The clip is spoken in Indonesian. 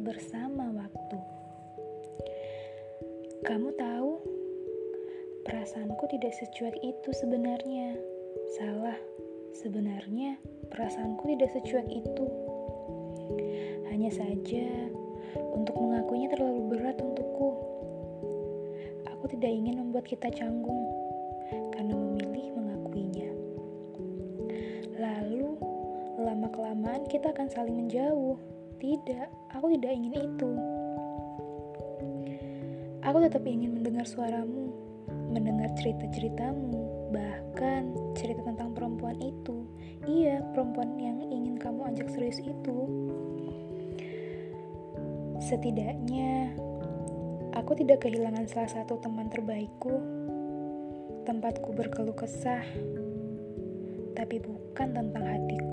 bersama waktu. Kamu tahu, perasaanku tidak secuek itu sebenarnya. Salah, sebenarnya perasaanku tidak secuek itu. Hanya saja, untuk mengakuinya terlalu berat untukku. Aku tidak ingin membuat kita canggung karena lama-kelamaan kita akan saling menjauh. Tidak, aku tidak ingin itu. Aku tetap ingin mendengar suaramu, mendengar cerita-ceritamu, bahkan cerita tentang perempuan itu. Iya, perempuan yang ingin kamu ajak serius itu. Setidaknya, aku tidak kehilangan salah satu teman terbaikku. Tempatku berkeluh kesah, tapi bukan tentang hatiku.